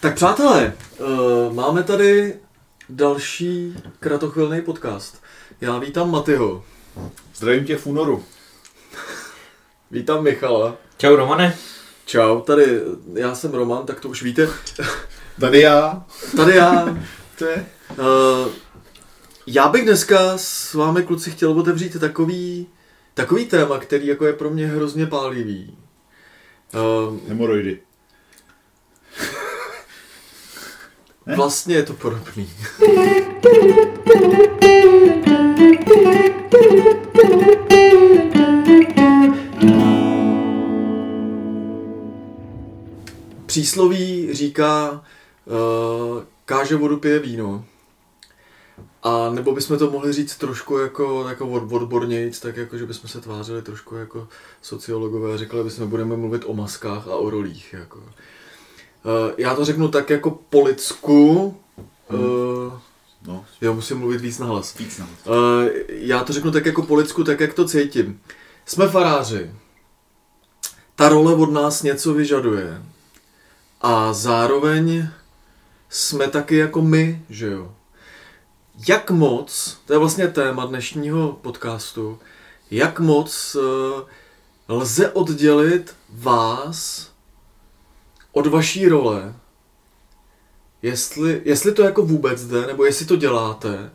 Tak přátelé, uh, máme tady další kratochvilný podcast. Já vítám Matyho. Zdravím tě v únoru. Vítám Michala. Čau Romane. Čau, tady já jsem Roman, tak to už víte. Tady já. Tady já. To je. Uh, já bych dneska s vámi kluci chtěl otevřít takový, takový téma, který jako je pro mě hrozně pálivý. Uh, Hemoroidy. Vlastně je to podobný. Přísloví říká, uh, káže vodu pije víno. A nebo bychom to mohli říct trošku jako, jako od- odbornějc, tak jako, že bychom se tvářili trošku jako sociologové a řekli bychom, budeme mluvit o maskách a o rolích. Jako. Uh, já to řeknu tak jako po lidsku, uh, No, jo, musím mluvit víc na hlas. víc nám. Uh, já to řeknu tak jako po lidsku, tak jak to cítím. Jsme faráři. Ta role od nás něco vyžaduje. A zároveň jsme taky jako my, že jo. Jak moc, to je vlastně téma dnešního podcastu, jak moc uh, lze oddělit vás od vaší role, jestli, jestli to jako vůbec jde, nebo jestli to děláte,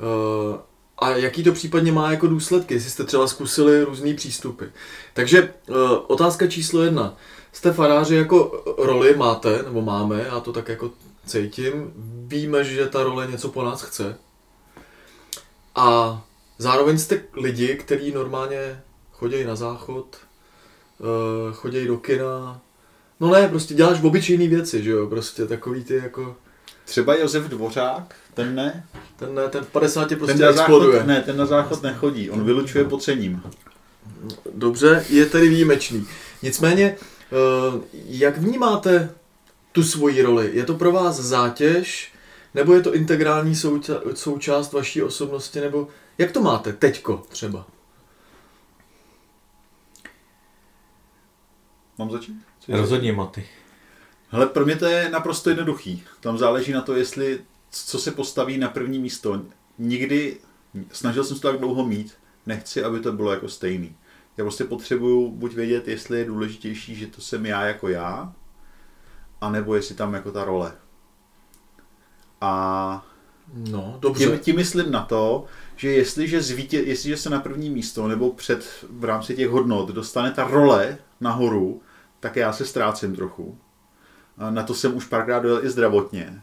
Uh, a jaký to případně má jako důsledky, jestli jste třeba zkusili různý přístupy. Takže uh, otázka číslo jedna. Jste faráři jako roli máte, nebo máme, já to tak jako cítím. Víme, že ta role něco po nás chce. A zároveň jste lidi, kteří normálně chodí na záchod, uh, chodí do kina. No ne, prostě děláš obyčejné věci, že jo, prostě takový ty jako... Třeba Josef Dvořák, ten ne. Ten, ne, ten v 50 prostě Ten exploduje. záchod, ne, ten na záchod nechodí, on vylučuje potřením. Dobře, je tedy výjimečný. Nicméně, eh, jak vnímáte tu svoji roli? Je to pro vás zátěž, nebo je to integrální souča- součást vaší osobnosti, nebo jak to máte teďko třeba? Mám začít? Rozhodně Maty. Hele, pro mě to je naprosto jednoduchý. Tam záleží na to, jestli co se postaví na první místo. Nikdy, snažil jsem se to tak dlouho mít, nechci, aby to bylo jako stejný. Já prostě potřebuju buď vědět, jestli je důležitější, že to jsem já jako já, anebo jestli tam jako ta role. A No, dobře. tím, tím myslím na to, že jestliže, zvítě, jestliže se na první místo nebo před v rámci těch hodnot dostane ta role nahoru, tak já se ztrácím trochu. Na to jsem už párkrát dojel i zdravotně.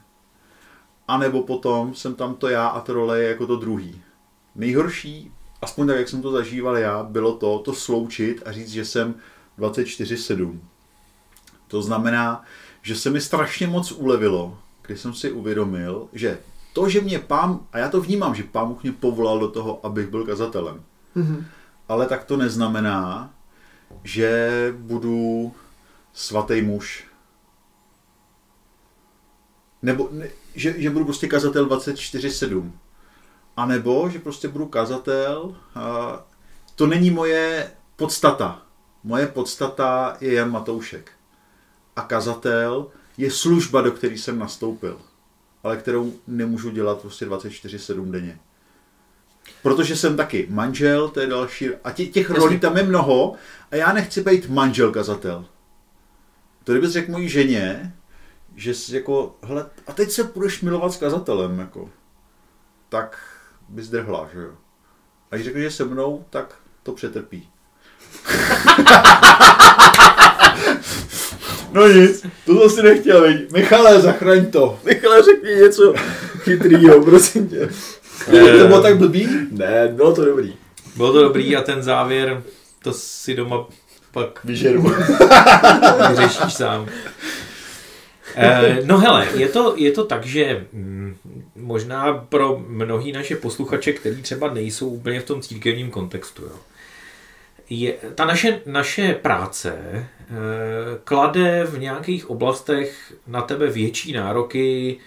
A nebo potom jsem tam to já a to role je jako to druhý. Nejhorší, aspoň tak, jak jsem to zažíval já, bylo to, to sloučit a říct, že jsem 24-7. To znamená, že se mi strašně moc ulevilo, když jsem si uvědomil, že to, že mě pán, a já to vnímám, že pán Bůh mě povolal do toho, abych byl kazatelem. Mhm. Ale tak to neznamená, že budu svatý muž. Nebo ne, že, že budu prostě kazatel 24-7. A nebo, že prostě budu kazatel. A to není moje podstata. Moje podstata je Jan Matoušek. A kazatel je služba, do které jsem nastoupil. Ale kterou nemůžu dělat prostě 24-7 denně. Protože jsem taky manžel, to je další. A tě, těch rolí tam je mnoho a já nechci být manžel kazatel. To kdybys řekl mojí ženě, že jsi jako, hele, a teď se budeš milovat s kazatelem, jako, tak bys drhla, že jo. A když řekl, že se mnou, tak to přetrpí. no nic, to si nechtěl, viď. Michale, zachraň to. Michale, řekni něco chytrýho, prosím tě. to bylo tak blbý? Ne, bylo to dobrý. Bylo to dobrý a ten závěr, to si doma pak Vyžeru. vyřešíš sám. Eh, No hele, je to, je to tak, že mm, možná pro mnohý naše posluchače, kteří třeba nejsou úplně v tom církevním kontextu, jo, je, ta naše, naše práce eh, klade v nějakých oblastech na tebe větší nároky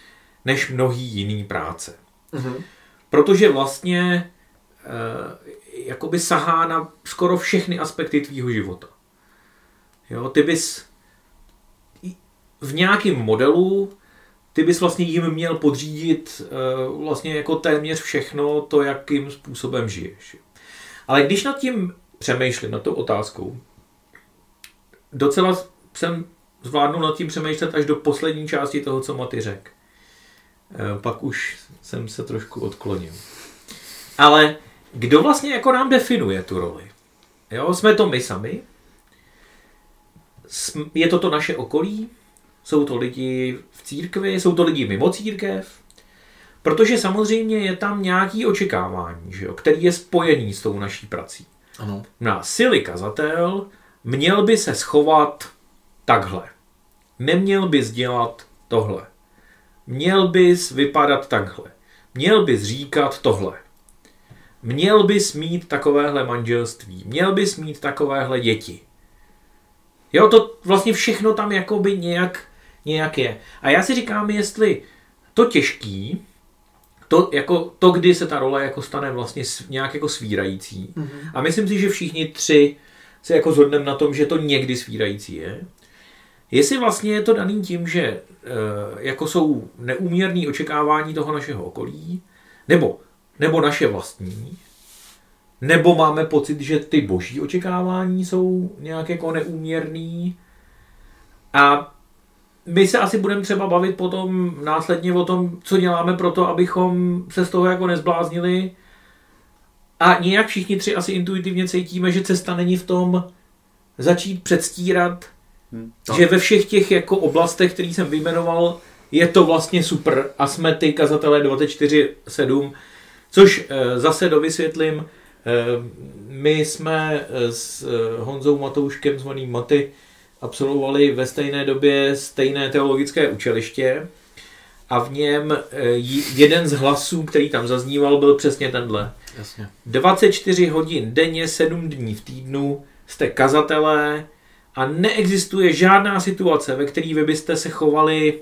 než mnohý jiný práce. Mhm. Protože vlastně eh, jakoby sahá na skoro všechny aspekty tvýho života. Jo, ty bys v nějakém modelu ty bys vlastně jim měl podřídit uh, vlastně jako téměř všechno to, jakým způsobem žiješ. Ale když nad tím přemýšlím, nad tou otázkou, docela jsem zvládnul nad tím přemýšlet až do poslední části toho, co Maty řekl. Uh, pak už jsem se trošku odklonil. Ale kdo vlastně jako nám definuje tu roli? Jo, jsme to my sami? Je to to naše okolí? Jsou to lidi v církvi? Jsou to lidi mimo církev? Protože samozřejmě je tam nějaký očekávání, že jo, který je spojený s tou naší prací. Ano. Na sily kazatel měl by se schovat takhle. Neměl bys dělat tohle. Měl bys vypadat takhle. Měl bys říkat tohle. Měl bys mít takovéhle manželství. Měl bys mít takovéhle děti. Jo, to vlastně všechno tam jakoby nějak, nějak je. A já si říkám, jestli to těžký, to, jako, to, kdy se ta role jako stane vlastně nějak jako svírající. Mm-hmm. A myslím si, že všichni tři se jako zhodneme na tom, že to někdy svírající je. Jestli vlastně je to daný tím, že e, jako jsou neúměrné očekávání toho našeho okolí, nebo, nebo naše vlastní, nebo máme pocit, že ty boží očekávání jsou nějak jako neúměrný. A my se asi budeme třeba bavit potom následně o tom, co děláme pro to, abychom se z toho jako nezbláznili. A nějak všichni tři asi intuitivně cítíme, že cesta není v tom začít předstírat, hmm. že ve všech těch jako oblastech, které jsem vyjmenoval, je to vlastně super a jsme ty kazatelé 24-7, což eh, zase dovysvětlím, my jsme eh, s eh, Honzou Matouškem, zvaným Maty, absolvovali ve stejné době stejné teologické učiliště a v něm jeden z hlasů, který tam zazníval, byl přesně tenhle. Jasně. 24 hodin denně, 7 dní v týdnu jste kazatelé a neexistuje žádná situace, ve které vy byste se chovali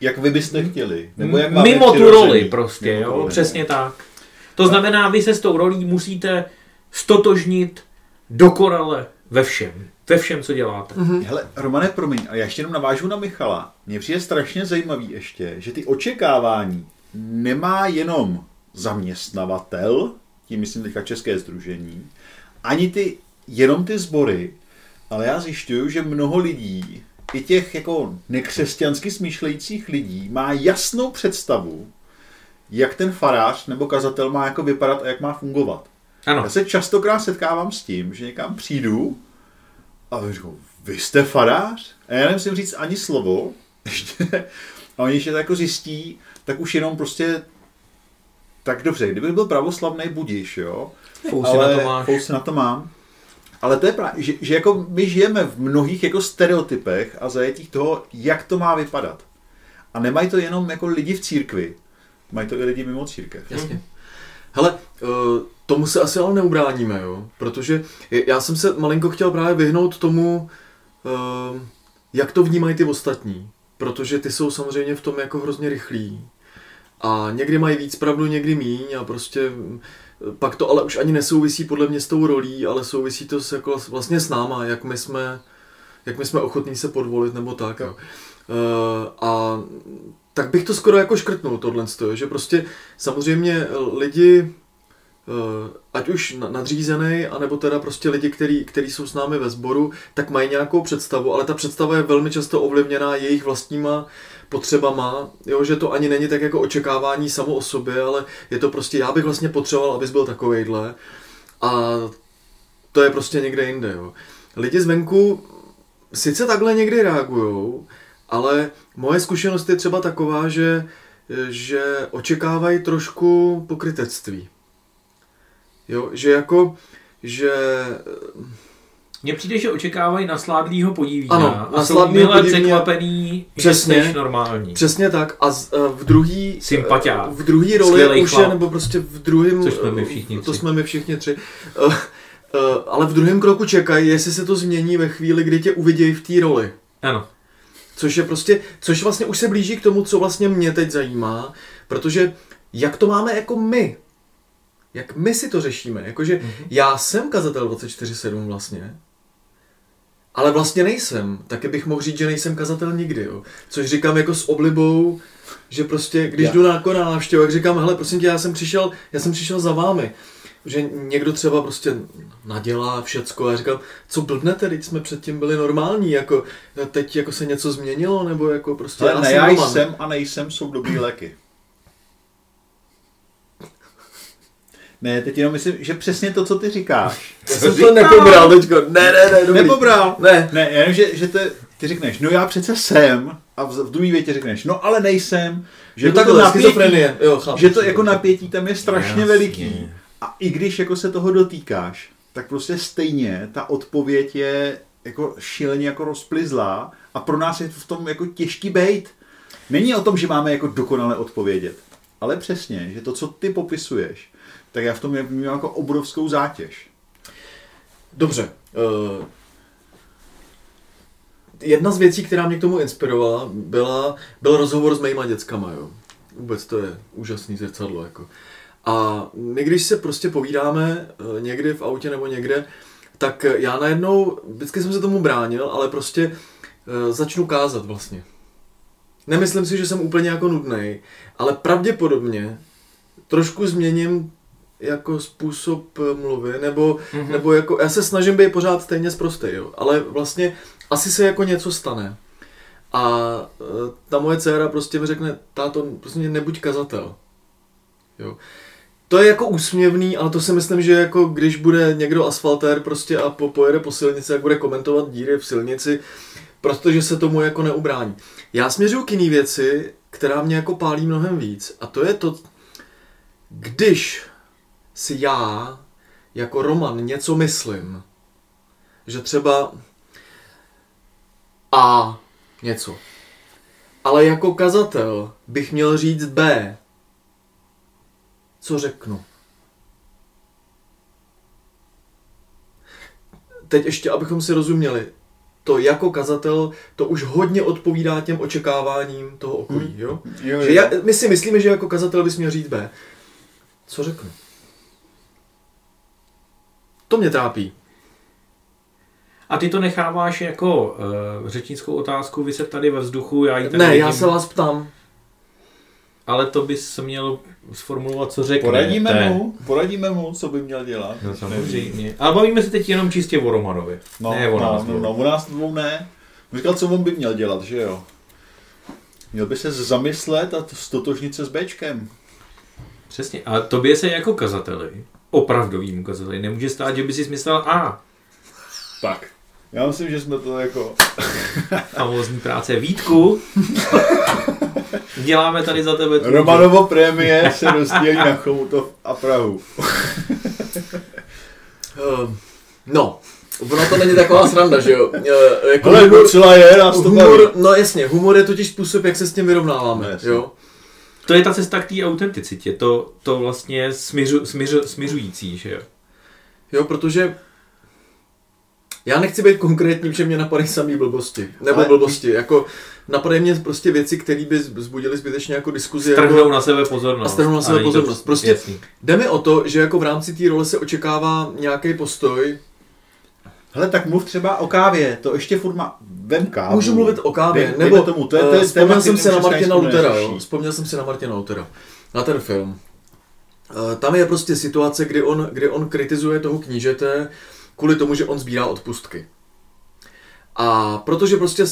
jak vy byste chtěli. Nebo jak mimo tu roli prostě, jo, roli. přesně tak. To znamená, vy se s tou rolí musíte stotožnit dokonale ve všem. Ve všem, co děláte. Mm-hmm. Hele, Romane, promiň, a já ještě jenom navážu na Michala. Mně přijde strašně zajímavý ještě, že ty očekávání nemá jenom zaměstnavatel, tím myslím teďka České združení, ani ty, jenom ty sbory, ale já zjišťuju, že mnoho lidí, i těch jako nekřesťansky smýšlejících lidí, má jasnou představu, jak ten farář nebo kazatel má jako vypadat a jak má fungovat. Ano. Já se častokrát setkávám s tím, že někam přijdu a říkám, vy jste farář? A já nemusím říct ani slovo, ještě, a oni ještě to jako zjistí, tak už jenom prostě tak dobře, kdyby byl pravoslavný budíš, jo. Fousy ale, na to máš. Fousy na to mám. Ale to je právě, že, že jako my žijeme v mnohých jako stereotypech a zajetích toho, jak to má vypadat. A nemají to jenom jako lidi v církvi, Mají to i lidi mimo církev. Jasně. Hele, eh, tomu se asi ale neubráníme, jo? protože já jsem se malinko chtěl právě vyhnout tomu, eh, jak to vnímají ty ostatní, protože ty jsou samozřejmě v tom jako hrozně rychlí a někdy mají víc pravdu, někdy míň a prostě eh, pak to ale už ani nesouvisí podle mě s tou rolí, ale souvisí to s, jako vlastně s náma, jak my jsme, jak my jsme ochotní se podvolit nebo tak. Jo. A tak bych to skoro jako škrtnul tohle, že prostě samozřejmě lidi, eh, ať už nadřízený, anebo teda prostě lidi, který, který jsou s námi ve sboru, tak mají nějakou představu, ale ta představa je velmi často ovlivněná jejich vlastníma potřebama, jo, že to ani není tak jako očekávání samo o sobě, ale je to prostě, já bych vlastně potřeboval, abys byl takovejhle a to je prostě někde jinde, jo. Lidi zvenku sice takhle někdy reagujou, ale moje zkušenost je třeba taková, že, že očekávají trošku pokrytectví. Jo, že jako, že... Mně přijde, že očekávají nasládlýho podívína ano, a jsou milé překvapený, přesně, že normální. Přesně tak. A z, v druhý, Sympatia. v druhý roli už je, nebo prostě v druhém... Což jsme my všichni tři. To jsme my všichni tři. ale v druhém kroku čekají, jestli se to změní ve chvíli, kdy tě uvidějí v té roli. Ano. Což je prostě, což vlastně už se blíží k tomu, co vlastně mě teď zajímá, protože jak to máme jako my, jak my si to řešíme, jakože mm-hmm. já jsem kazatel 24-7 vlastně, ale vlastně nejsem. Taky bych mohl říct, že nejsem kazatel nikdy, jo. Což říkám jako s oblibou, že prostě, když Já. jdu na jako návštěvu, jak říkám, hele, prosím tě, já jsem přišel, já jsem přišel za vámi. Že někdo třeba prostě nadělá všecko a říkám, co blbnete, teď jsme předtím byli normální, jako teď jako se něco změnilo, nebo jako prostě Ale já ne, jsem já Roman. jsem a nejsem jsou dobrý léky. Ne, teď jenom myslím, že přesně to, co ty říkáš. Já jsem to nepobral teďko, ne, ne, ne, dobrý. Nepobral. Ne, Ne, jenom, že, že te, ty řekneš, no já přece jsem, a v, v druhé větě řekneš, no ale nejsem. Že že to, to takhle, napětí, schizofrenie, jo, chápu. že to jako napětí tam je strašně Jasně. veliký. A i když jako se toho dotýkáš, tak prostě stejně ta odpověď je jako šíleně jako rozplizlá a pro nás je v tom jako těžký bejt. Není o tom, že máme jako dokonale odpovědět, ale přesně, že to, co ty popisuješ, tak já v tom vnímám jako obrovskou zátěž. Dobře. Uh, jedna z věcí, která mě k tomu inspirovala, byla, byl rozhovor s mýma dětskama, jo. Vůbec to je úžasný zrcadlo, jako. A my, když se prostě povídáme eh, někdy v autě nebo někde, tak eh, já najednou, vždycky jsem se tomu bránil, ale prostě eh, začnu kázat vlastně. Nemyslím si, že jsem úplně jako nudnej, ale pravděpodobně trošku změním jako způsob mluvy, nebo, Mhm. mm-hmm. nebo jako, já se snažím být pořád stejně zprostej, jo, ale vlastně asi se jako něco stane. A ta moje dcéra prostě mi řekne, táto, prostě nebuď kazatel. Jo. To je jako úsměvný, ale to si myslím, že jako když bude někdo asfaltér prostě a po, pojede po silnici, jak bude komentovat díry v silnici, protože se tomu jako neubrání. Já směřuju k jiný věci, která mě jako pálí mnohem víc a to je to, když si já jako Roman něco myslím, že třeba A něco, ale jako kazatel bych měl říct B, co řeknu? Teď ještě, abychom si rozuměli, to jako kazatel, to už hodně odpovídá těm očekáváním toho okolí, jo? Jo, Že já, my si myslíme, že jako kazatel bys měl říct B. Co řeknu? To mě trápí. A ty to necháváš jako uh, řečnickou otázku vyset tady ve vzduchu, já ji tady Ne, vidím, já se vás ptám. Ale to bys měl sformulovat, co řekne. Poradíme Té- mu, poradíme mu, co by měl dělat. No, samozřejmě. Ale bavíme se teď jenom čistě o Romanovi. No, ne o nás no, no, dvou. no, u nás dvou ne. Říkal, co on by měl dělat, že jo? Měl by se zamyslet a stotožnit se s Bčkem. Přesně. A tobě se jako kazateli, opravdovým kazateli, nemůže stát, že by si myslel A. Tak. Já myslím, že jsme to jako... Famózní práce. Vítku, děláme tady za tebe tvůj Romanovo prémie se rozdělí na Chomutov a Prahu. Uh, no, ono to není taková sranda, že jo? Uh, jako Ale humor, docela je, nás to baví. humor, no jasně, humor je totiž způsob, jak se s tím vyrovnáváme, No, jasně. jo? To je ta cesta k té autenticitě, to, to vlastně směřu, směřu, směřující, že jo. Jo, protože já nechci být konkrétní, že mě napadají samý blbosti. Nebo Ale- blbosti, jako napadají mě prostě věci, které by vzbudily zbytečně jako diskuzi. Strhnou Jako, na sebe pozornost. A strhnou na sebe pozornost. Prostě- jasný. jde mi o to, že jako v rámci té role se očekává nějaký postoj. Hele, tak mluv třeba o kávě, to ještě furt má... Vem kávu. Můžu mluvit o kávě, Dej- nebo tomu, to je, to je eh, téma, vzpomněl jsem který si na Martina Lutera, jo? Vzpomněl jsem si na Martina Lutera. Na ten film. Eh, Tam je prostě situace, kdy on, kdy on kritizuje toho knížete kvůli tomu, že on sbírá odpustky. A protože prostě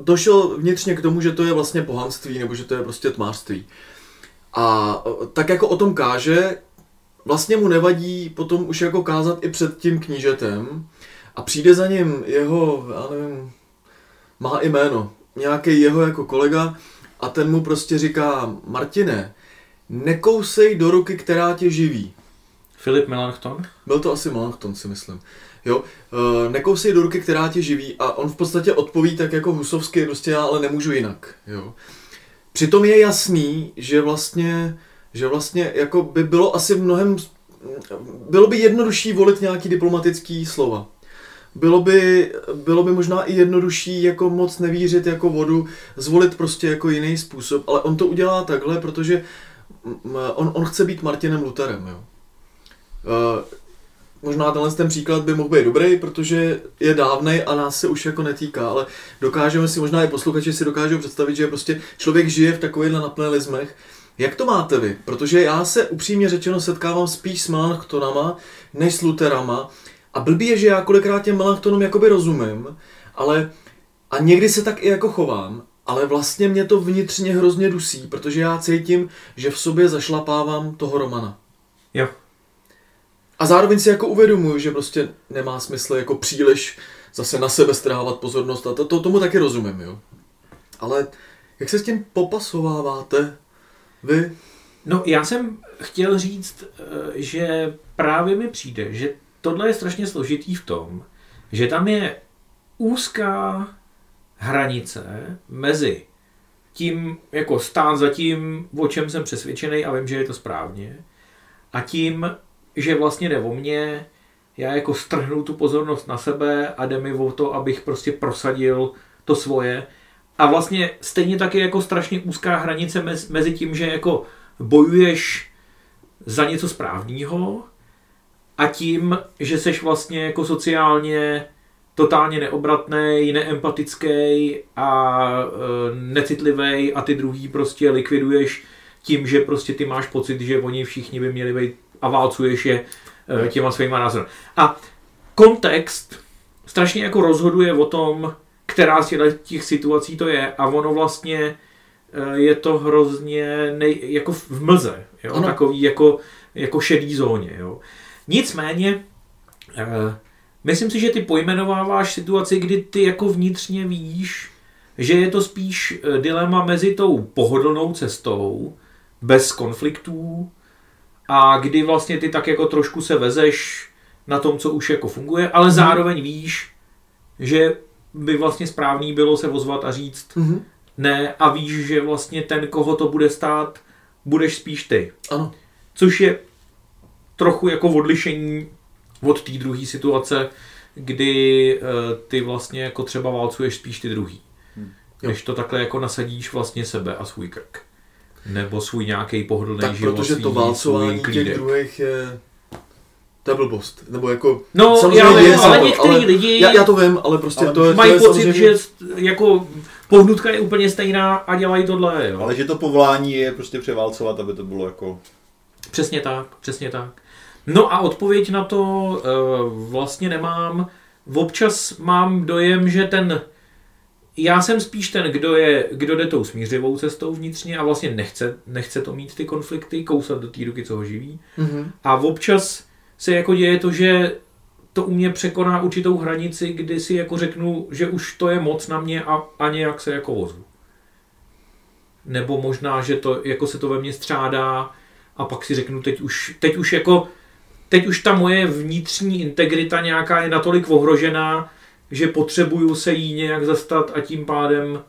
došel vnitřně k tomu, že to je vlastně pohanství, nebo že to je prostě tmářství. A tak jako o tom káže, vlastně mu nevadí potom už jako kázat i před tím knížetem a přijde za ním jeho, já nevím, má jméno, nějaký jeho jako kolega a ten mu prostě říká, Martine, nekousej do ruky, která tě živí. Filip Melanchthon? Byl to asi Melanchthon, si myslím. Jo, e, nekousej do ruky, která tě živí a on v podstatě odpoví tak jako husovsky, prostě já ale nemůžu jinak. Jo. Přitom je jasný, že vlastně, že vlastně jako by bylo asi mnohem, bylo by jednodušší volit nějaký diplomatický slova. Bylo by, bylo by možná i jednodušší jako moc nevířit jako vodu, zvolit prostě jako jiný způsob, ale on to udělá takhle, protože mm, on, on chce být Martinem Lutherem, jo. Eh, možná tenhle ten příklad by mohl být dobrý, protože je dávnej a nás se už jako netýká, ale dokážeme si, možná i posluchači si dokážou představit, že prostě člověk žije v takovýchhle napnelismech. Jak to máte vy? Protože já se upřímně řečeno setkávám spíš s melanchtonama než s luterama a blbý je, že já kolikrát těm melanchtonům jakoby rozumím, ale a někdy se tak i jako chovám, ale vlastně mě to vnitřně hrozně dusí, protože já cítím, že v sobě zašlapávám toho Romana. Jo. A zároveň si jako uvědomuju, že prostě nemá smysl jako příliš zase na sebe strávat pozornost a to, to tomu taky rozumím, jo. Ale jak se s tím popasováváte vy? No, já jsem chtěl říct, eh, že právě mi přijde, že tohle je strašně složitý v tom, že tam je úzká hranice mezi tím, jako stát za tím, o čem jsem přesvědčený a vím, že je to správně, a tím, že vlastně jde o mě, já jako strhnu tu pozornost na sebe a jde mi o to, abych prostě prosadil to svoje. A vlastně stejně taky jako strašně úzká hranice mezi tím, že jako bojuješ za něco správného a tím, že seš vlastně jako sociálně totálně neobratný, neempatický a e, necitlivý a ty druhý prostě likviduješ tím, že prostě ty máš pocit, že oni všichni by měli být a válcuješ je e, těma svýma názory. A kontext strašně jako rozhoduje o tom, která z těch situací to je a ono vlastně e, je to hrozně nej, jako v mlze, jo? takový jako, jako šedý zóně. Jo? Nicméně, e, myslím si, že ty pojmenováváš situaci, kdy ty jako vnitřně víš, že je to spíš dilema mezi tou pohodlnou cestou, bez konfliktů, a kdy vlastně ty tak jako trošku se vezeš na tom, co už jako funguje, ale mm. zároveň víš, že by vlastně správný bylo se ozvat a říct mm-hmm. ne a víš, že vlastně ten, koho to bude stát, budeš spíš ty. Ano. Což je trochu jako odlišení od té druhé situace, kdy uh, ty vlastně jako třeba válcuješ spíš ty druhý. Hmm. Než to takhle jako nasadíš vlastně sebe a svůj krk. Nebo svůj nějaký pohodlný tak život. protože to válcování těch druhých je to je blbost. Nebo jako... No, já vím, je, ale některý ale, lidi... Já, já, to vím, ale prostě ale to je... Mají to je pocit, samozřejmě... že jako pohnutka je úplně stejná a dělají tohle, jo. Ale že to povolání je prostě převálcovat, aby to bylo jako... Přesně tak, přesně tak. No a odpověď na to uh, vlastně nemám. Občas mám dojem, že ten já jsem spíš ten, kdo, je, kdo jde tou smířivou cestou vnitřně a vlastně nechce, nechce to mít ty konflikty, kousat do té ruky, co ho živí. Mm-hmm. A občas se jako děje to, že to u mě překoná určitou hranici, kdy si jako řeknu, že už to je moc na mě a, a nějak se jako ozvu. Nebo možná, že to, jako se to ve mně střádá a pak si řeknu, teď už, teď už jako, teď už ta moje vnitřní integrita nějaká je natolik ohrožená, že potřebuju se jí nějak zastat a tím pádem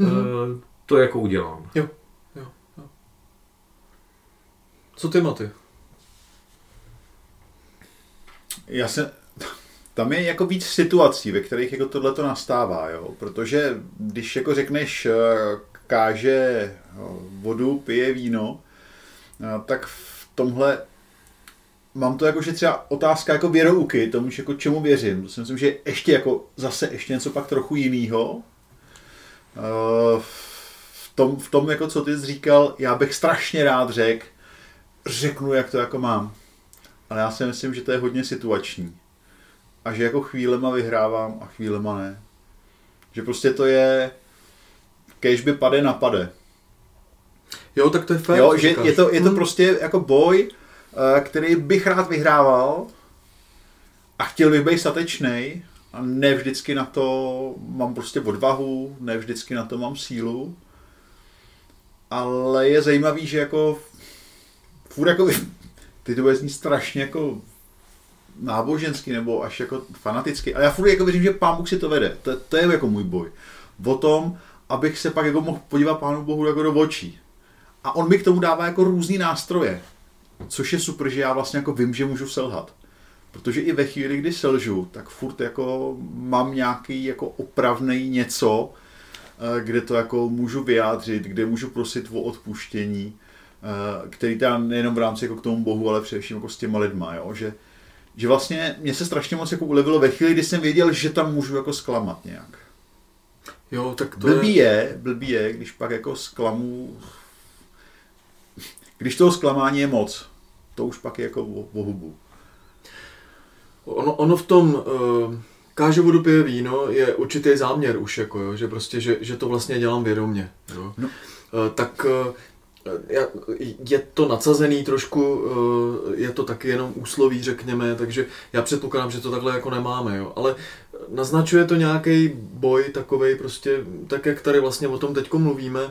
mm-hmm. uh, to jako udělám. Jo, jo, jo. Co ty, Maty? Já se, tam je jako víc situací, ve kterých jako tohle to nastává, jo? protože když jako řekneš, eh, káže eh, vodu, pije víno, tak v tomhle mám to jako, že třeba otázka jako věrouky, tomu, jako čemu věřím. To si myslím, že ještě jako zase ještě něco pak trochu jiného. Eh, v tom, v tom, jako co ty jsi říkal, já bych strašně rád řekl, řeknu, jak to jako mám. Ale já si myslím, že to je hodně situační. A že jako chvílema vyhrávám a chvílema ne. Že prostě to je, kež by pade napade. Jo, tak to je fér. Jo, že je to, je to hmm. prostě jako boj, který bych rád vyhrával a chtěl bych být statečný a ne vždycky na to mám prostě odvahu, ne vždycky na to mám sílu, ale je zajímavý, že jako furt jako ty to bude strašně jako náboženský nebo až jako fanatický, ale já furt jako věřím, že pán Bůh si to vede. To, to je jako můj boj. O tom, abych se pak jako mohl podívat pánu Bohu jako do očí. A on mi k tomu dává jako různý nástroje. Což je super, že já vlastně jako vím, že můžu selhat. Protože i ve chvíli, kdy selžu, tak furt jako mám nějaký jako opravný něco, eh, kde to jako můžu vyjádřit, kde můžu prosit o odpuštění, eh, který tam nejenom v rámci jako k tomu Bohu, ale především jako s těma lidma, jo? že že vlastně mě se strašně moc jako ulevilo ve chvíli, kdy jsem věděl, že tam můžu jako zklamat nějak. Jo, tak to Blbý je... je, blbý je, když pak jako zklamu, když toho zklamání je moc, to už pak je jako o, hubu. Ono, ono v tom uh, káže vodu pije víno je určitý záměr už, jako jo, že prostě, že, že to vlastně dělám vědomě. Jo. No. Uh, tak uh, já- je to nadsazený trošku, uh, je to taky jenom úsloví, řekněme, takže já předpokládám, že to takhle jako nemáme, jo. ale naznačuje to nějaký boj takovej prostě, tak jak tady vlastně o tom teďko mluvíme.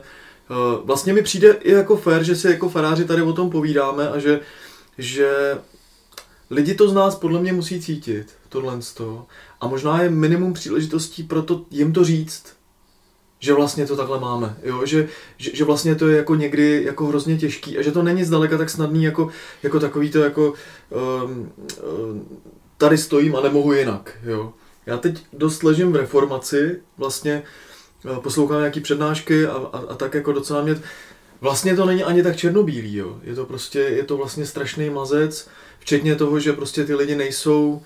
Uh, Vlastně mi přijde i jako fér, že si jako faráři tady o tom povídáme a že, že lidi to z nás podle mě musí cítit, tohle z toho. A možná je minimum příležitostí pro to jim to říct, že vlastně to takhle máme, jo? Že, že, že vlastně to je jako někdy jako hrozně těžký a že to není zdaleka tak snadný jako, jako takový to jako um, tady stojím a nemohu jinak, jo. Já teď dost ležím v reformaci, vlastně eh, poslouchám nějaký přednášky a, a, a tak jako docela mě, vlastně to není ani tak černobílý, jo. Je to prostě, je to vlastně strašný mazec, včetně toho, že prostě ty lidi nejsou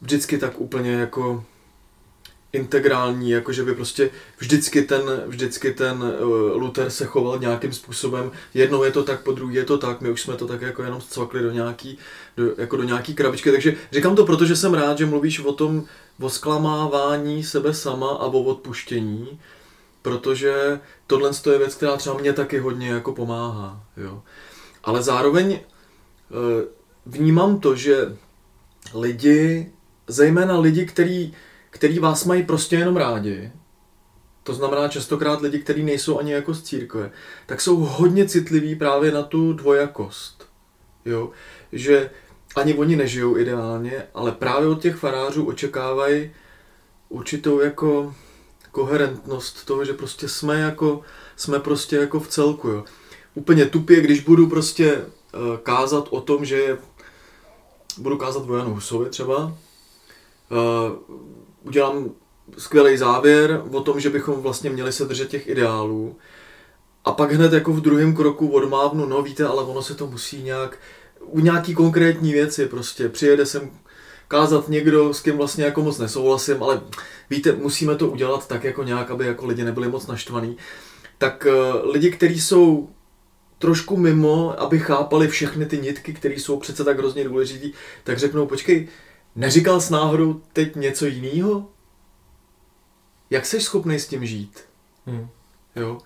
vždycky tak úplně jako integrální, jako že by prostě vždycky ten, vždycky ten uh, Luther se choval nějakým způsobem, jednou je to tak, po druhé je to tak, my už jsme to tak jako jenom cvakli do nějaký, do, jako do nějaký krabičky, takže říkám to proto, že jsem rád, že mluvíš o tom, o zklamávání sebe sama a o odpuštění, protože tohle je věc, která třeba mě taky hodně jako pomáhá, jo. Ale zároveň uh, vnímám to, že lidi, zejména lidi, který který vás mají prostě jenom rádi, to znamená častokrát lidi, kteří nejsou ani jako z církve, tak jsou hodně citliví právě na tu dvojakost. Jo? Že ani oni nežijou ideálně, ale právě od těch farářů očekávají určitou jako koherentnost toho, že prostě jsme jako, jsme prostě jako v celku. Jo? Úplně tupě, když budu prostě uh, kázat o tom, že budu kázat o Janu Husovi třeba, uh, udělám skvělý závěr o tom, že bychom vlastně měli se držet těch ideálů. A pak hned jako v druhém kroku odmávnu, no víte, ale ono se to musí nějak, u nějaký konkrétní věci prostě, přijede sem kázat někdo, s kým vlastně jako moc nesouhlasím, ale víte, musíme to udělat tak jako nějak, aby jako lidi nebyli moc naštvaní. Tak uh, lidi, kteří jsou trošku mimo, aby chápali všechny ty nitky, které jsou přece tak hrozně důležitý, tak řeknou, počkej, Neříkal s náhodou teď něco jiného? Jak jsi schopný s tím žít? Hmm. Jo.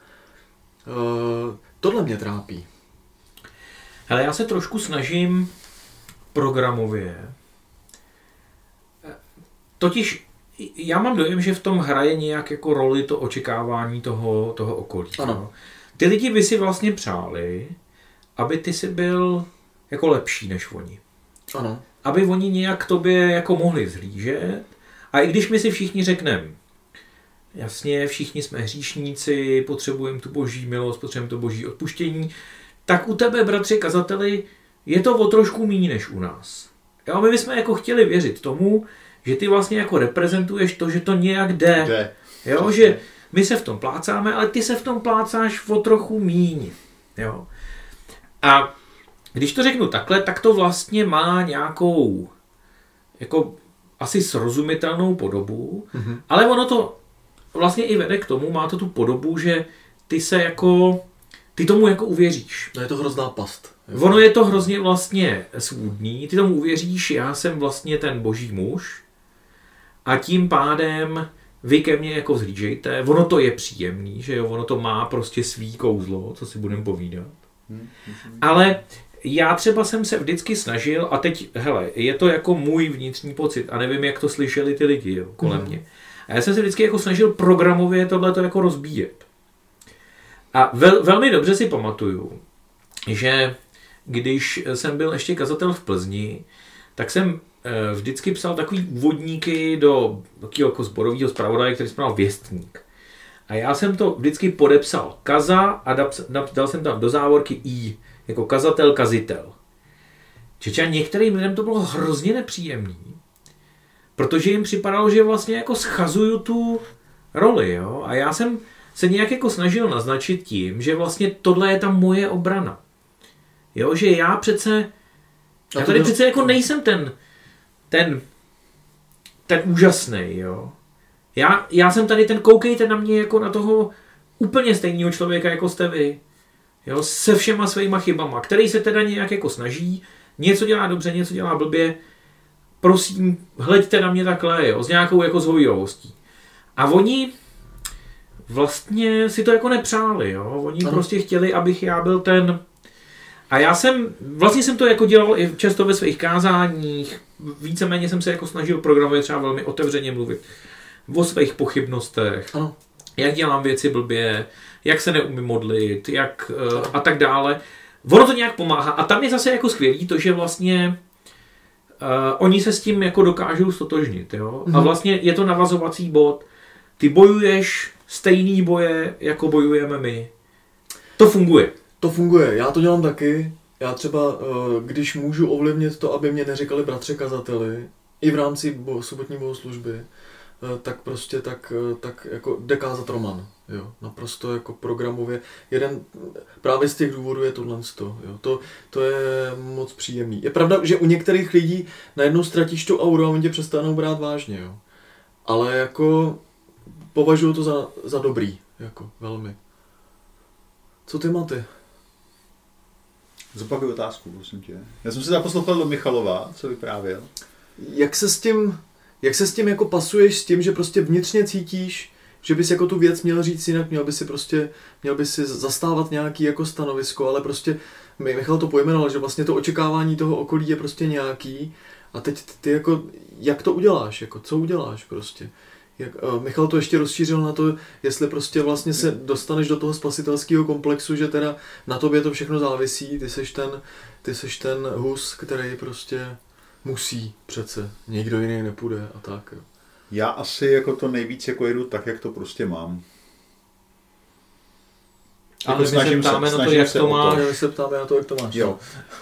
Uh, tohle mě trápí. Hele, já se trošku snažím programově. Totiž já mám dojem, že v tom hraje nějak jako roli to očekávání toho, toho okolí. Ano. no. Ty lidi by si vlastně přáli, aby ty si byl jako lepší než oni. Ano. aby oni nějak k tobě jako mohli zhlížet. A i když my si všichni řekneme, jasně, všichni jsme hříšníci, potřebujeme tu boží milost, potřebujeme to boží odpuštění, tak u tebe, bratři kazateli, je to o trošku méně než u nás. Jo, my bychom jako chtěli věřit tomu, že ty vlastně jako reprezentuješ to, že to nějak jde. Jde. Jo, Přesně. že my se v tom plácáme, ale ty se v tom plácáš o trochu míň. Jo. A když to řeknu takhle, tak to vlastně má nějakou jako asi srozumitelnou podobu, Mhm. ale ono to vlastně i vede k tomu, má to tu podobu, že ty se jako, ty tomu jako uvěříš. No je to hrozná past. Ono je to hrozně vlastně svůdný, ty tomu uvěříš, já jsem vlastně ten boží muž a tím pádem vy ke mně jako zhlížejte, ono to je příjemný, že jo, ono to má prostě svý kouzlo, co si budeme povídat. Ale já třeba jsem se vždycky snažil, a teď, hele, je to jako můj vnitřní pocit, a nevím, jak to slyšeli ty lidi jo, kolem Mhm. mě. A já jsem se vždycky jako snažil programově tohleto jako rozbíjet. A vel, velmi dobře si pamatuju, že když jsem byl ještě kazatel v Plzni, tak jsem eh, vždycky psal takový úvodníky do takového jako zborového zpravodaje, který jsem věstník. A já jsem to vždycky podepsal kaza a dal- dal jsem tam do závorky i, jako kazatel, kazitel. Čeče, některým lidem to bylo hrozně nepříjemný, protože jim připadalo, že vlastně jako schazuju tu roli, jo. A já jsem se nějak jako snažil naznačit tím, že vlastně tohle je ta moje obrana. Jo, že já přece, já tady byl- přece jako nejsem ten ten, ten úžasný, jo. Já, já jsem tady ten, koukejte na mě jako na toho úplně stejného člověka, jako jste vy. Jo, se všema svýma chybama, který se teda nějak jako snaží, něco dělá dobře, něco dělá blbě, prosím, hleďte na mě takhle, jo, s nějakou jako zhovývavostí. A oni vlastně si to jako nepřáli, jo, oni ano. prostě chtěli, abych já byl ten, a já jsem, vlastně jsem to jako dělal i často ve svých kázáních, víceméně jsem se jako snažil programově třeba velmi otevřeně mluvit o svých pochybnostech, Ano. jak dělám věci blbě, jak se neumím modlit, jak uh, a tak dále. Ono to nějak pomáhá. A tam je zase jako skvělý to, že vlastně uh, oni se s tím jako dokážou stotožnit. Jo? A Mhm. vlastně je to navazovací bod. Ty bojuješ stejný boje, jako bojujeme my. To funguje. To funguje, já to dělám taky. Já třeba, eh, když můžu ovlivnit to, aby mě neříkali bratře kazateli, i v rámci bo- sobotní bohoslužby, eh, tak prostě tak, eh, tak jako jde kázat Roman. Jo, naprosto jako programově. Jeden právě z těch důvodů je tohle. Jo. To, to je moc příjemný. Je pravda, že u některých lidí najednou ztratíš tu auru a oni tě přestanou brát vážně. Jo. Ale jako považuji to za, za dobrý. Jako velmi. Co ty máte? Zopakuj otázku, prosím tě. Já jsem si zaposlouchal do Michalova, co vyprávěl. jak se s tím, jak se s tím jako pasuješ s tím, že prostě vnitřně cítíš, že bys jako tu věc měl říct jinak, měl by si prostě, měl by si zastávat nějaký jako stanovisko, ale prostě, mi- Michal to pojmenoval, že vlastně to očekávání toho okolí je prostě nějaký a teď ty jako, jak to uděláš, jako co uděláš prostě. Jak, uh, Michal to ještě rozšířil na to, jestli prostě vlastně se dostaneš do toho spasitelského komplexu, že teda na tobě to všechno závisí, ty seš ten, ty seš ten hus, který prostě musí přece, někdo jiný nepůjde a tak. Jo. Já asi jako to nejvíc jako jedu tak, jak to prostě mám. Ale Jako my se snažím se- ptáme na to, jak se to máš. Já se ptáme na to, jak to máš. Jo.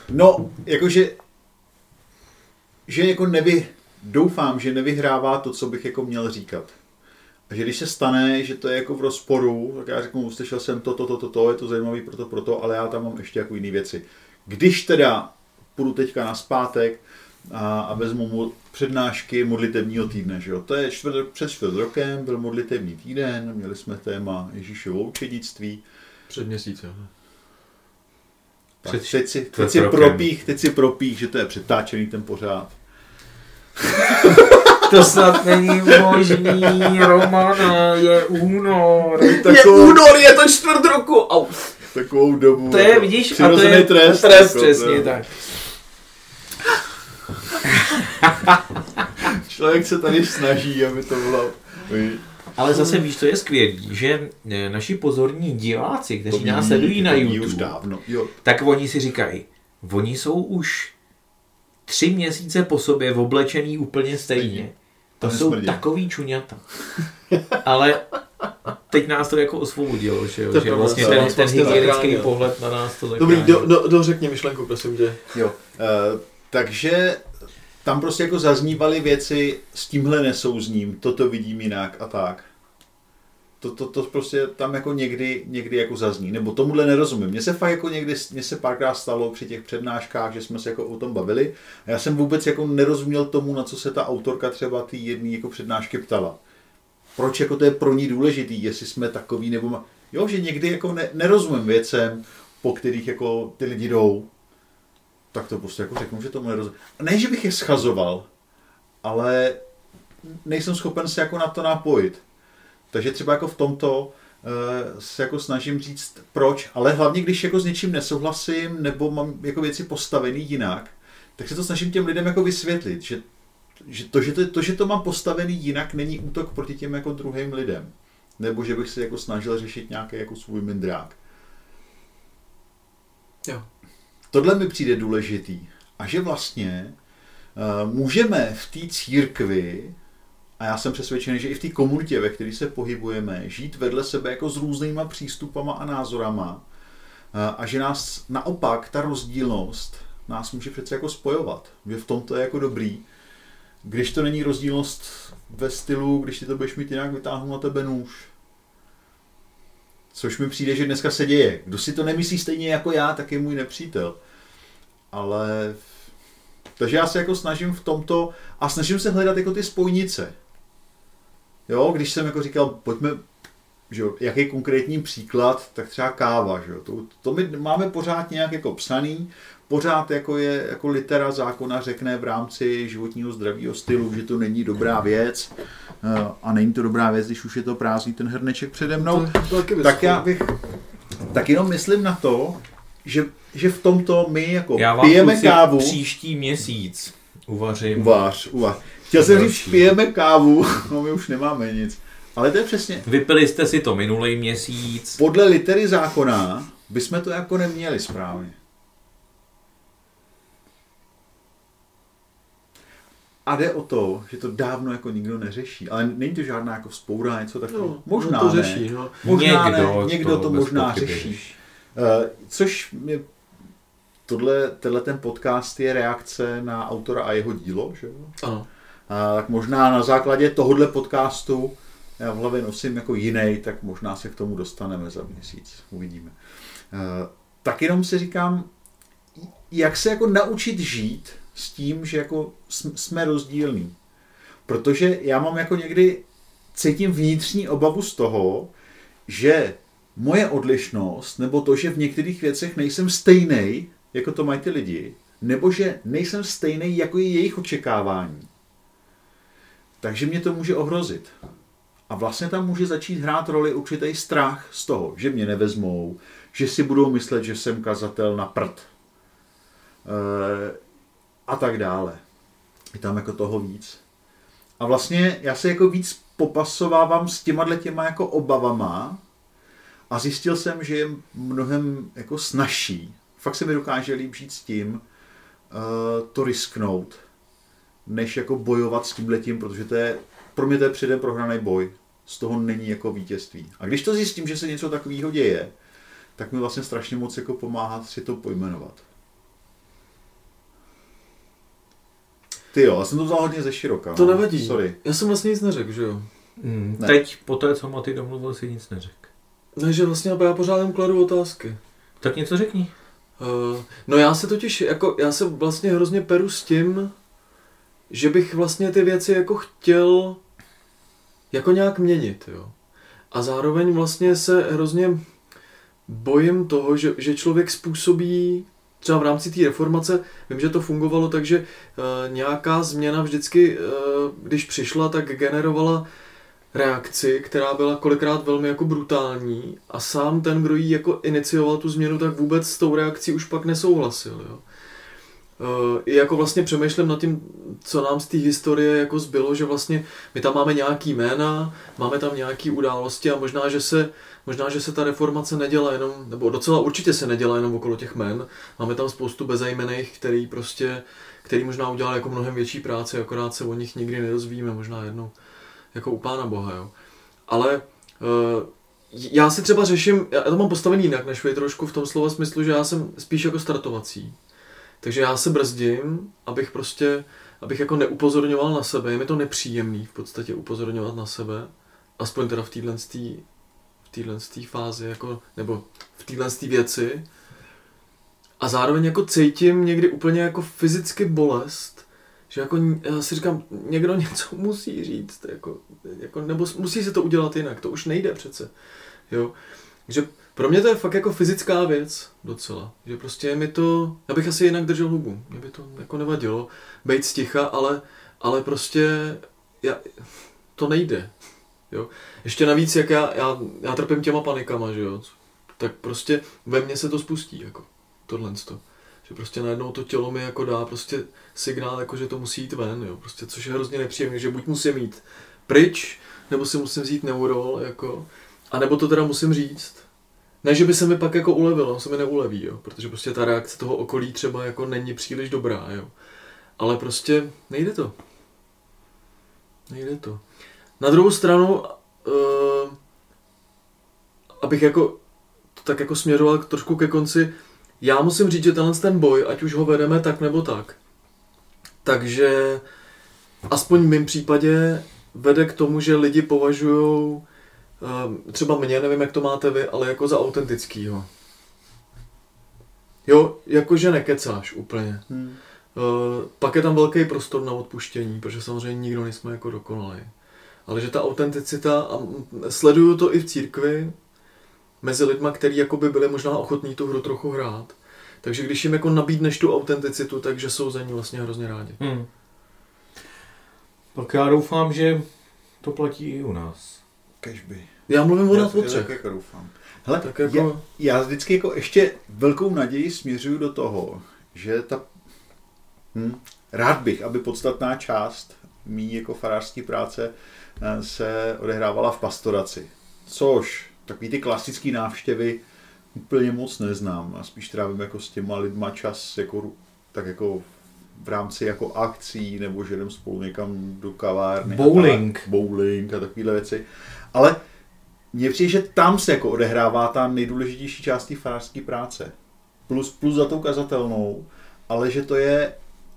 No, jakože, že jako nevy, doufám, že nevyhrává to, co bych jako měl říkat. A že když se stane, že to je jako v rozporu, tak já řeknu, slyšel jsem to, to, to, to, to, je to zajímavý proto, proto, ale já tam mám ještě jako jiné věci. Když teda půjdu teďka na zpátek a, a vezmu mu přednášky modlitevního týdne, že jo? To je čtvrt, před čtvrt rokem, byl modlitevní týden, měli jsme téma Ježíšovo učednictví, Před měsícem. tak Před teď si, teď si propích, teď si propích, že to je přetáčený ten pořád. To snad není možný, Romane, je únor. Je únor, je to čtvrt roku! Au. Takovou dobu. To je, vidíš, a to je trest. trest jako, přesně tak. Člověk se tady snaží, aby to bylo... Ale zase víš, to je skvělý, že eh, naši pozorní diváci, kteří nás sledují na YouTube, dávno. Jo. tak oni si říkají, oni jsou už tři měsíce po sobě oblečený úplně stejně. To To jsou nesmrdí. takový čuňata. Ale teď nás to jako osvobodilo, že, jo? To je že pravda, vlastně ten, ten vlastně hygienický pohled na nás to Dobrý, zachránil. do, do, dořekni myšlenku, prosím tě. jo. Uh, takže tam prostě jako zaznívaly věci, s tímhle nesouzním, toto vidím jinak a tak. To, to, to prostě tam jako někdy, někdy jako zazní, nebo tomuhle nerozumím. Mně se fakt jako někdy, mně se párkrát stalo při těch přednáškách, že jsme se jako o tom bavili a já jsem vůbec jako nerozuměl tomu, na co se ta autorka třeba ty jedné jako přednášky ptala. Proč jako to je pro ní důležitý, jestli jsme takový nebo ma... Jo, že někdy jako ne, nerozumím věcem, po kterých jako ty lidi jdou, tak to prostě jako řeknu, že tomu nerozumím. Ne, že bych je schazoval, ale nejsem schopen se jako na to napojit. Takže třeba jako v tomto eh, se jako snažím říct proč, ale hlavně když jako s něčím nesouhlasím nebo mám jako věci postavený jinak, tak se to snažím těm lidem jako vysvětlit, že, že, to, že, to, to, že to mám postavený jinak, není útok proti těm jako druhým lidem. Nebo že bych se jako snažil řešit nějaký jako svůj mindrák. Jo. Tohle mi přijde důležitý. A že vlastně uh, můžeme v té církvi, a já jsem přesvědčený, že i v té komunitě, ve které se pohybujeme, žít vedle sebe jako s různýma přístupama a názorama a že nás naopak ta rozdílnost nás může přece jako spojovat. Že v tom to je jako dobrý. Když to není rozdílnost ve stylu, když ty to budeš mít jinak, vytáhnu na tebe nůž. Což mi přijde, že dneska se děje. Kdo si to nemyslí stejně jako já, tak je můj nepřítel. Ale Takže já se jako snažím v tomto a snažím se hledat jako ty spojnice. Jo, když jsem jako říkal, pojďme, že jo, jaký konkrétní příklad, tak třeba káva, že jo, to, to my máme pořád nějak jako psaný, pořád jako je, jako litera zákona řekne v rámci životního zdravého stylu, že to není dobrá věc eh, a není to dobrá věc, když už je to prázdný ten hrneček přede mnou, To, to taky tak já bych, tak jenom myslím na to, že, že v tomto my jako Já vám pijeme kávu, příští měsíc uvařím. uvář, uvář. Chtěl jsem říct, pijeme kávu, no my už nemáme nic. Ale to je přesně, Vypili jste si to minulý měsíc. podle litery zákona bychom to jako neměli správně. A jde o to, že to dávno jako nikdo neřeší. Ale není to žádná jako vzpoura, něco takového. No, možná no to ne. řeší, no. Možná Někdo ne, někdo to, to možná řeší. Uh, což mě, tohle, tenhle ten podcast je reakce na autora a jeho dílo, že jo? Ano. Tak možná na základě tohohle podcastu já v hlavě nosím jako jiný, tak možná se k tomu dostaneme za měsíc. Uvidíme. Eh, Tak jenom si říkám, jak se jako naučit žít s tím, že jako jsme- jsme rozdílní. Protože já mám jako někdy, cítím vnitřní obavu z toho, že moje odlišnost, nebo to, že v některých věcech nejsem stejný, jako to mají ty lidi, nebo že nejsem stejný, jako je jejich očekávání, takže mě to může ohrozit. A vlastně tam může začít hrát roli určitý strach z toho, že mě nevezmou, že si budou myslet, že jsem kazatel na prd. E, a tak dále. Je tam jako toho víc. A vlastně já se jako víc popasovávám s těma těma jako obavama a zjistil jsem, že je mnohem jako snažší. Fakt se mi dokáže líp žít s tím, uh, to risknout, než jako bojovat s tímhletím, protože to je, pro mě to je předem prohraný boj. Z toho není jako vítězství. A když to zjistím, že se něco takového děje, tak mi vlastně strašně moc jako pomáhá si to pojmenovat. Ty jo, já jsem to vzal hodně ze široka. To no. nevadí. Sorry. Já jsem vlastně nic neřekl, že jo? Hmm, Ne. teď, po té, co Maty domluvil, si nic neřekl. Takže vlastně já pořád jen kladu otázky. Tak něco řekni. Uh, no já se totiž, jako, já se vlastně hrozně peru s tím, že bych vlastně ty věci jako chtěl jako nějak měnit, jo. A zároveň vlastně se hrozně bojím toho, že, že člověk způsobí třeba v rámci té reformace, vím, že to fungovalo tak, že uh, nějaká změna vždycky, uh, když přišla, tak generovala reakci, která byla kolikrát velmi jako brutální a sám ten, kdo jí jako inicioval tu změnu, tak vůbec s tou reakcí už pak nesouhlasil. Jo. Uh, I jako vlastně přemýšlím nad tím, co nám z té historie jako zbylo, že vlastně my tam máme nějaký jména, máme tam nějaké události a možná, že se Možná, že se ta reformace nedělá jenom, nebo docela určitě se nedělá jenom okolo těch men. Máme tam spoustu bezejmených, který prostě, který možná udělal jako mnohem větší práci, akorát se o nich nikdy nedozvíme, možná jednou, jako u Pána Boha, jo. Ale uh, já si třeba řeším, já to mám postavený jinak než vy trošku v tom slova smyslu, že já jsem spíš jako startovací. Takže já se brzdím, abych prostě, abych jako neupozorňoval na sebe, je mi to nepříjemný v podstatě upozorňovat na sebe, aspoň teda v téhle v téhle fázi, jako, nebo v téhle věci. A zároveň jako cítím někdy úplně jako fyzicky bolest, že jako já si říkám, někdo něco musí říct, jako, jako, nebo musí se to udělat jinak, to už nejde přece. Jo. Takže pro mě to je fakt jako fyzická věc docela, že prostě mi to, já bych asi jinak držel hubu, mě by to jako nevadilo, být sticha, ale, ale prostě já, to nejde. Jo. Ještě navíc, jak já, já, já trpím těma panikama, že jo, tak prostě ve mně se to spustí, jako tohle to. Že prostě najednou to tělo mi jako dá prostě signál, jako že to musí jít ven, jo, prostě, což je hrozně nepříjemné, že buď musím jít pryč, nebo si musím vzít neurol, jako, a nebo to teda musím říct. Ne, že by se mi pak jako ulevilo, se mi neuleví, jo, protože prostě ta reakce toho okolí třeba jako není příliš dobrá, jo. Ale prostě nejde to. Nejde to. Na druhou stranu, uh, abych jako tak jako směřoval k- trošku ke konci, já musím říct, že tenhle ten boj, ať už ho vedeme tak nebo tak, takže aspoň v mém případě vede k tomu, že lidi považují třeba mě, nevím, jak to máte vy, ale jako za autentickýho. Jo, jakože nekecáš úplně. Hmm. Uh, pak je tam velký prostor na odpuštění, protože samozřejmě nikdo nejsme jako dokonalý. Ale že ta autenticita, a sleduju to i v církvi, mezi lidma, kteří jakoby byli možná ochotní tu hru trochu hrát. Takže když jim jako nabídneš tu autenticitu, takže jsou za ní vlastně hrozně rádi. Hmm. Tak já doufám, že to platí i u nás. Kežby. Já mluvím o nás o třech. jako doufám. Hele, tak jako... já, já vždycky jako ještě velkou naději směřuju do toho, že ta... Hm, rád bych, aby podstatná část mý jako farářské práce eh, se odehrávala v pastoraci. Což takový ty klasické návštěvy úplně moc neznám. A spíš trávím jako s těma lidma čas jako, tak jako v rámci jako akcí, nebo že jdem spolu někam do kavárny. Bowling. A bowling a takovéhle věci. Ale mně přijde, že tam se jako odehrává ta nejdůležitější část té farářské práce. Plus, plus za tou kazatelnou, ale že to je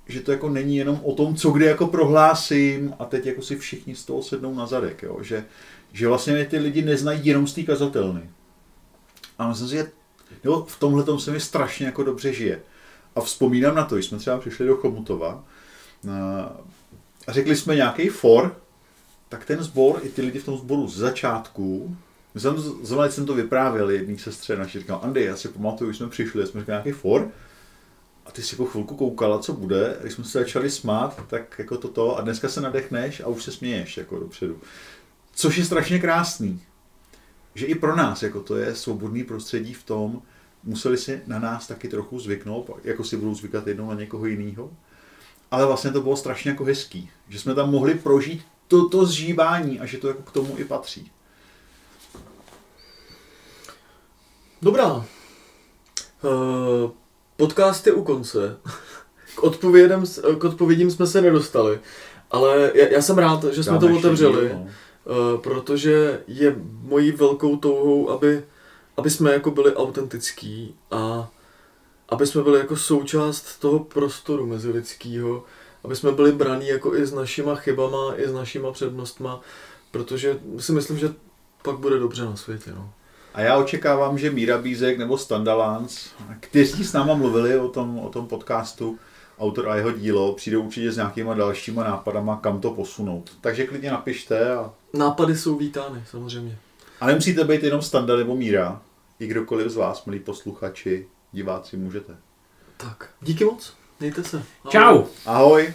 že to jako není jenom o tom, co kde jako prohlásím a teď jako si všichni z toho sednou na zadek, jo? Že, že vlastně ty lidi neznají jenom z té kazatelny. A myslím si, že jo, v tomhle se mi strašně jako dobře žije. A vzpomínám na to, když jsme třeba přišli do Chomutova a řekli jsme nějaký for, tak ten sbor, i ty lidi v tom sboru z začátku, jsem, zrovna jsem to vyprávěl jedný sestře naši, říkal, Andy, já si pamatuju, když jsme přišli, jsme řekli nějaký for, a ty si po chvilku koukala, co bude, když jsme se začali smát, tak jako toto, a dneska se nadechneš a už se směješ jako dopředu. Což je strašně krásný. Že i pro nás jako to je svobodný prostředí v tom, museli si na nás taky trochu zvyknout, jako si budou zvykat jednou na někoho jiného. Ale vlastně to bylo strašně jako hezký, že jsme tam mohli prožít toto zžívání a že to jako k tomu i patří. Dobrá. Uh, podcast je u konce. K odpovědím, k odpovědím jsme se nedostali. Ale já, já jsem rád, že jsme Dáme to otevřeli. Díl, no. Eh, protože je mojí velkou touhou, aby, aby jsme jako byli autentický a aby jsme byli jako součást toho prostoru mezilidského, aby jsme byli braní jako i s našima chybama, i s našima přednostma, protože si myslím, že pak bude dobře na světě. No. A já očekávám, že Míra Bízek nebo Standalans, kteří s náma mluvili o tom, o tom podcastu, autor a jeho dílo, přijdou určitě s nějakýma dalšíma nápadama, kam to posunout. Takže klidně napište. A... Nápady jsou vítány, samozřejmě. A nemusíte být jenom Standa nebo Míra. I kdokoliv z vás, milí posluchači, diváci, můžete. Tak, díky moc. Mějte se. Ahoj. Čau. Ahoj.